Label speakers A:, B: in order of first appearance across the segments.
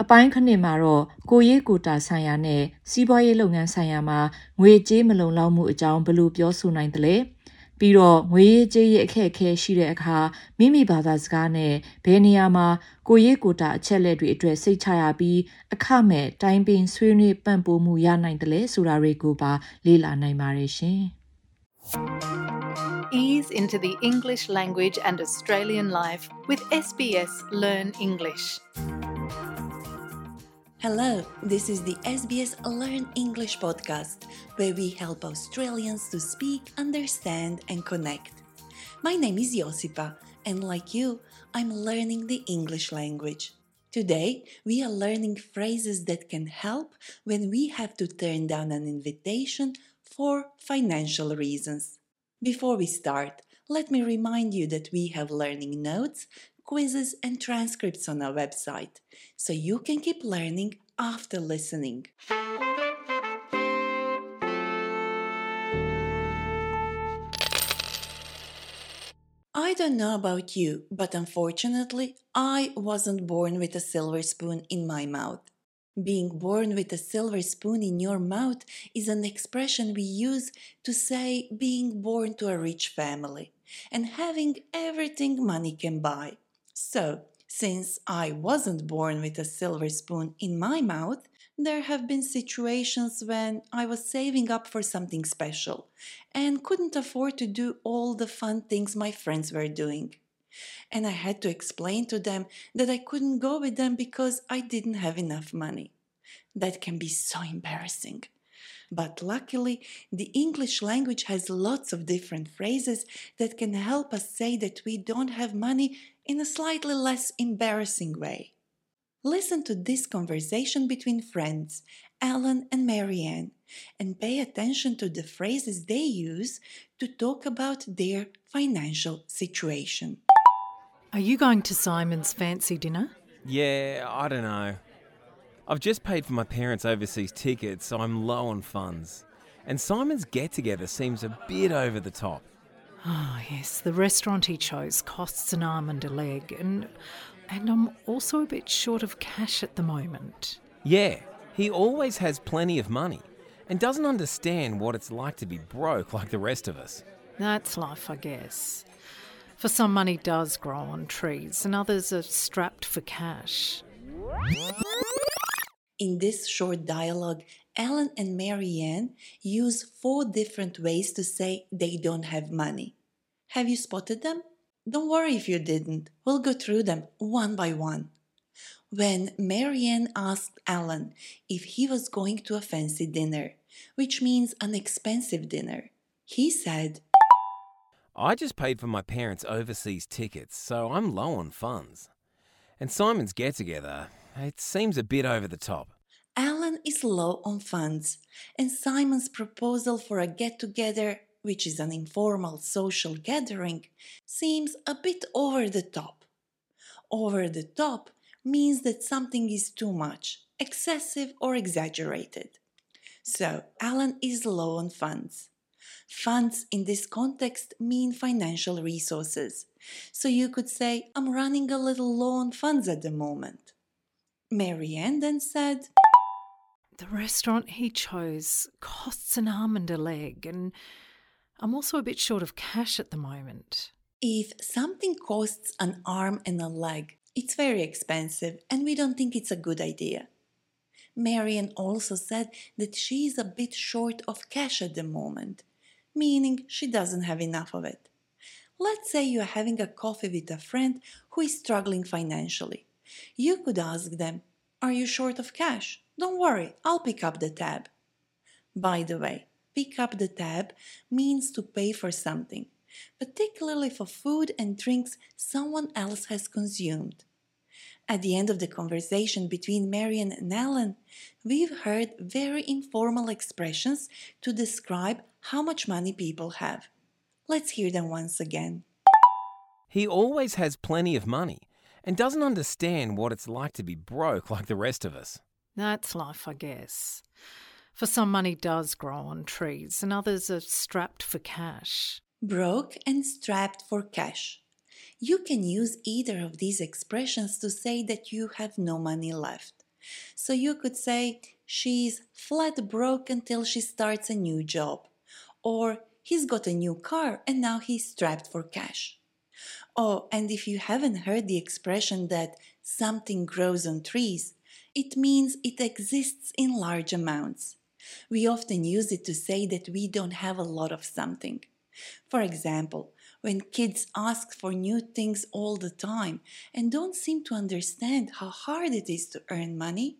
A: အပိုင်းခဏမှာတော့ကိုရေးကိုတာဆိုင်ရာနဲ့စီးပွားရေးလုပ်ငန်းဆိုင်ရာမှာငွေကြေးမလုံလောက်မှုအကြောင်းဘယ်လိုပြောဆိုနိုင်သလဲပြီးတော့ငွေရေးကြေးရေးအခက်အခဲရှိတဲ့အခါမိမိဘာသာစကားနဲ့ဘယ်နေရာမှာကိုရေးကိုတာအချက်လက်တွေအတွက်စိတ်ချရပြီးအခမဲ့တိုင်းပင်ဆွေးနွေးပံ့ပိုးမှုရနိုင်တယ်လဲဆိုတာတွေကိုပါလေ့လာနိုင်ပါတယ်ရှင်
B: Ease into the English language and Australian life with SBS Learn English.
C: Hello, this is the SBS Learn English podcast, where we help Australians to speak, understand, and connect. My name is Josipa, and like you, I'm learning the English language. Today, we are learning phrases that can help when we have to turn down an invitation for financial reasons. Before we start, let me remind you that we have learning notes quizzes, and transcripts on our website, so you can keep learning after listening. I don't know about you, but unfortunately, I wasn't born with a silver spoon in my mouth. Being born with a silver spoon in your mouth is an expression we use to say being born to a rich family and having everything money can buy. So, since I wasn't born with a silver spoon in my mouth, there have been situations when I was saving up for something special and couldn't afford to do all the fun things my friends were doing. And I had to explain to them that I couldn't go with them because I didn't have enough money. That can be so embarrassing. But luckily, the English language has lots of different phrases that can help us say that we don't have money in a slightly less embarrassing way. Listen to this conversation between friends, Alan and Marianne, and pay attention to the phrases they use to talk about their financial situation.
D: Are you going to Simon's fancy dinner?
E: Yeah, I don't know. I've just paid for my parents' overseas tickets, so I'm low on funds. And Simon's get together seems a bit over the top.
D: Oh, yes, the restaurant he chose costs an arm and a leg, and, and I'm also a bit short of cash at the moment.
E: Yeah, he always has plenty of money and doesn't understand what it's like to be broke like the rest of us.
D: That's life, I guess. For some, money does grow on trees, and others are strapped for cash.
C: In this short dialogue, Alan and Marianne use four different ways to say they don't have money. Have you spotted them? Don't worry if you didn't. We'll go through them one by one. When Marianne asked Alan if he was going to a fancy dinner, which means an expensive dinner, he said,
E: I just paid for my parents' overseas tickets, so I'm low on funds. And Simon's get together, it seems a bit over the top.
C: Alan is low on funds, and Simon's proposal for a get together, which is an informal social gathering, seems a bit over the top. Over the top means that something is too much, excessive, or exaggerated. So, Alan is low on funds. Funds in this context mean financial resources. So you could say, I'm running a little low on funds at the moment. Marianne then said,
D: The restaurant he chose costs an arm and a leg, and I'm also a bit short of cash at the moment.
C: If something costs an arm and a leg, it's very expensive and we don't think it's a good idea. Marianne also said that she is a bit short of cash at the moment, meaning she doesn't have enough of it. Let's say you are having a coffee with a friend who is struggling financially. You could ask them, Are you short of cash? Don't worry, I'll pick up the tab. By the way, pick up the tab means to pay for something, particularly for food and drinks someone else has consumed. At the end of the conversation between Marianne and Alan, we've heard very informal expressions to describe how much money people have. Let's hear them once again.
E: He always has plenty of money and doesn't understand what it's like to be broke like the rest of us.
D: That's life, I guess. For some, money does grow on trees, and others are strapped for cash.
C: Broke and strapped for cash. You can use either of these expressions to say that you have no money left. So you could say, she's flat broke until she starts a new job. Or he's got a new car and now he's strapped for cash. Oh, and if you haven't heard the expression that something grows on trees, it means it exists in large amounts. We often use it to say that we don't have a lot of something. For example, when kids ask for new things all the time and don't seem to understand how hard it is to earn money,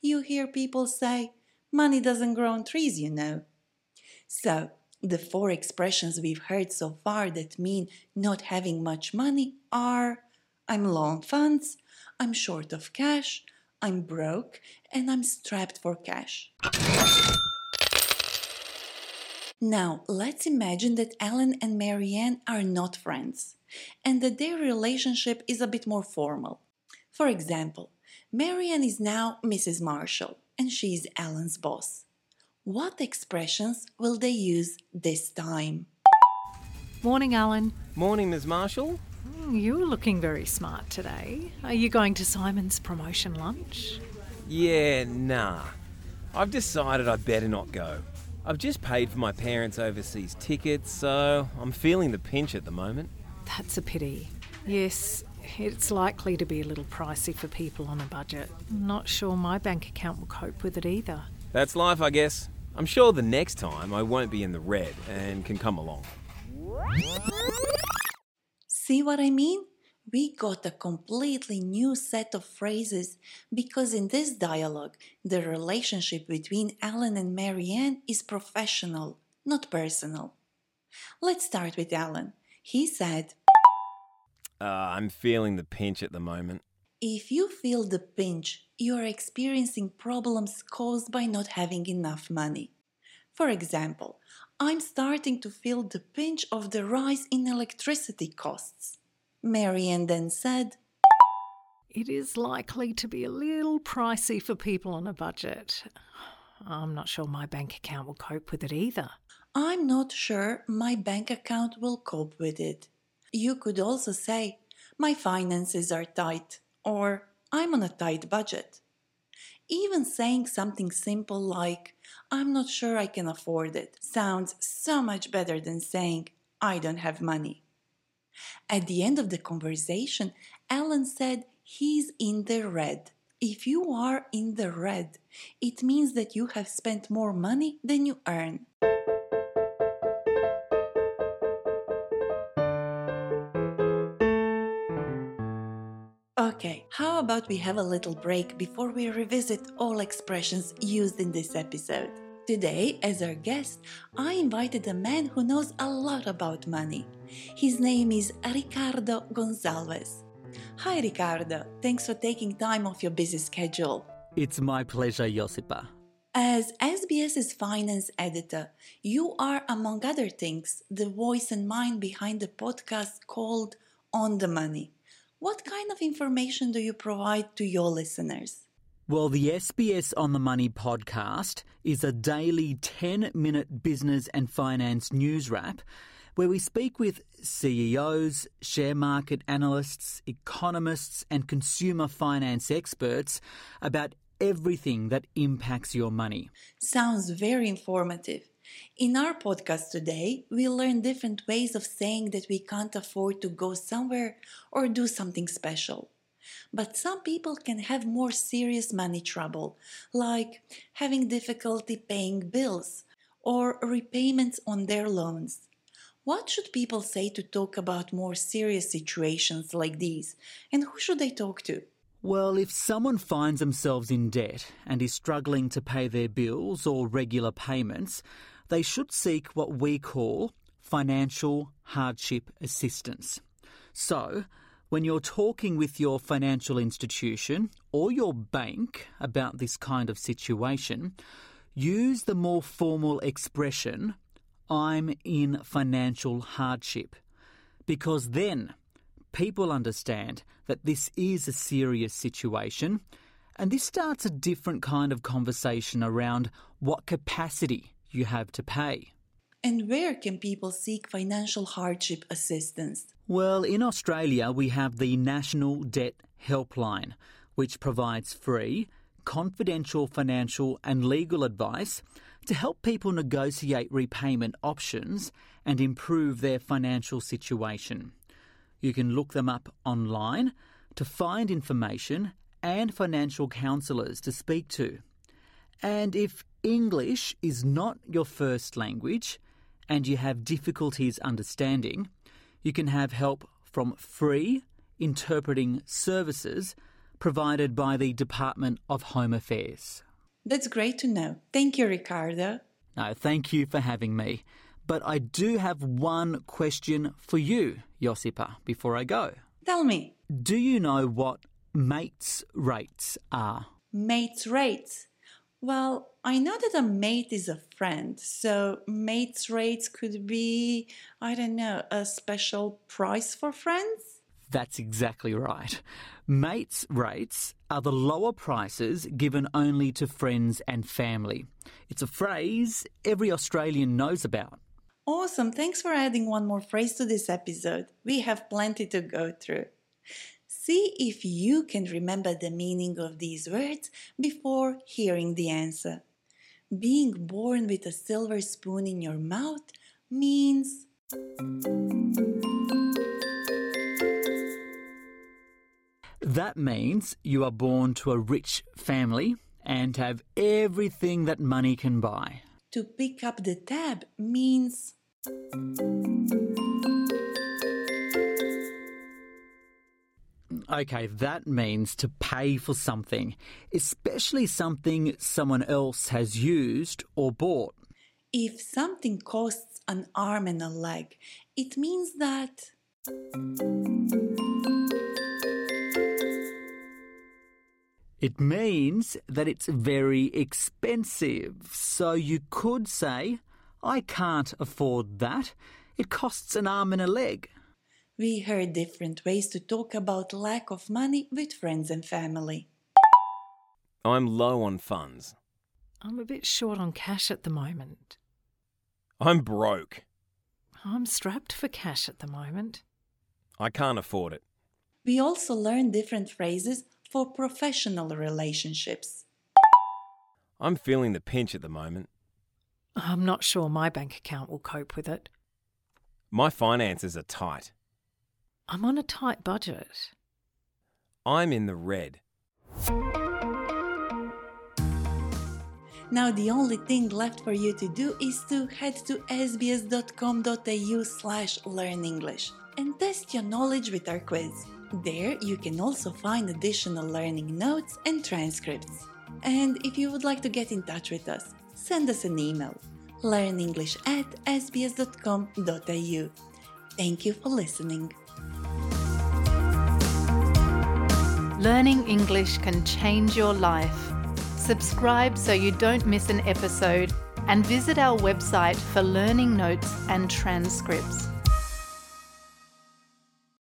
C: you hear people say, Money doesn't grow on trees, you know. So, the four expressions we've heard so far that mean not having much money are I'm low on funds, I'm short of cash, I'm broke, and I'm strapped for cash. Now, let's imagine that Alan and Marianne are not friends and that their relationship is a bit more formal. For example, Marianne is now Mrs. Marshall and she is Alan's boss. What expressions will they use this time?
D: Morning, Alan.
E: Morning, Ms. Marshall.
D: Mm, You're looking very smart today. Are you going to Simon's promotion lunch?
E: Yeah, nah. I've decided I'd better not go. I've just paid for my parents' overseas tickets, so I'm feeling the pinch at the moment.
D: That's a pity. Yes, it's likely to be a little pricey for people on a budget. Not sure my bank account will cope with it either.
E: That's life, I guess. I'm sure the next time I won't be in the red and can come along.
C: See what I mean? We got a completely new set of phrases because in this dialogue, the relationship between Alan and Marianne is professional, not personal. Let's start with Alan. He said,
E: Uh, I'm feeling the pinch at the moment.
C: If you feel the pinch, you are experiencing problems caused by not having enough money. For example, I'm starting to feel the pinch of the rise in electricity costs. Marianne then said,
D: It is likely to be a little pricey for people on a budget. I'm not sure my bank account will cope with it either.
C: I'm not sure my bank account will cope with it. You could also say, My finances are tight, or I'm on a tight budget. Even saying something simple like, I'm not sure I can afford it, sounds so much better than saying, I don't have money. At the end of the conversation, Alan said he's in the red. If you are in the red, it means that you have spent more money than you earn. Okay, how about we have a little break before we revisit all expressions used in this episode? Today, as our guest, I invited a man who knows a lot about money. His name is Ricardo Gonzalez. Hi, Ricardo. Thanks for taking time off your busy schedule.
F: It's my pleasure, Josipa.
C: As SBS's finance editor, you are, among other things, the voice and mind behind the podcast called On the Money. What kind of information do you provide to your listeners?
F: Well, the SBS On the Money podcast is a daily 10 minute business and finance news wrap where we speak with CEOs, share market analysts, economists, and consumer finance experts about everything that impacts your money.
C: Sounds very informative. In our podcast today, we'll learn different ways of saying that we can't afford to go somewhere or do something special. But some people can have more serious money trouble, like having difficulty paying bills or repayments on their loans. What should people say to talk about more serious situations like these, and who should they talk to?
F: Well, if someone finds themselves in debt and is struggling to pay their bills or regular payments, they should seek what we call financial hardship assistance. So, when you're talking with your financial institution or your bank about this kind of situation, use the more formal expression, I'm in financial hardship, because then people understand that this is a serious situation and this starts a different kind of conversation around what capacity you have to pay.
C: And where can people seek financial hardship assistance?
F: Well, in Australia, we have the National Debt Helpline, which provides free, confidential financial and legal advice to help people negotiate repayment options and improve their financial situation. You can look them up online to find information and financial counsellors to speak to. And if English is not your first language and you have difficulties understanding, you can have help from free interpreting services provided by the Department of Home Affairs.
C: That's great to know. Thank you, Ricardo.
F: No, thank you for having me. But I do have one question for you, Josipa, before I go.
C: Tell me,
F: Do you know what mates rates are?
C: mates rates. Well, I know that a mate is a friend, so mates rates could be, I don't know, a special price for friends?
F: That's exactly right. Mates rates are the lower prices given only to friends and family. It's a phrase every Australian knows about.
C: Awesome, thanks for adding one more phrase to this episode. We have plenty to go through. See if you can remember the meaning of these words before hearing the answer. Being born with a silver spoon in your mouth means
F: That means you are born to a rich family and have everything that money can buy.
C: to pick up the tab means
F: Okay, that means to pay for something, especially something someone else has used or bought.
C: if something costs an arm and a leg, it means that
F: It means that it's very expensive. So you could say, I can't afford that. It costs an arm and a leg.
C: We heard different ways to talk about lack of money with friends and family.
E: I'm low on funds.
D: I'm a bit short on cash at the moment.
E: I'm broke.
D: I'm strapped for cash at the moment.
E: I can't afford it.
C: We also learned different phrases for professional relationships.
E: I'm feeling the pinch at the moment.
D: I'm not sure my bank account will cope with it.
E: My finances are tight.
D: I'm on a tight budget.
E: I'm in the red.
C: Now the only thing left for you to do is to head to sbs.com.au slash learnenglish and test your knowledge with our quiz. There you can also find additional learning notes and transcripts. And if you would like to get in touch with us, send us an email learnenglish at sbs.com.au. Thank you for listening.
B: Learning English can change your life. Subscribe so you don't miss an episode and visit our website for learning notes and transcripts.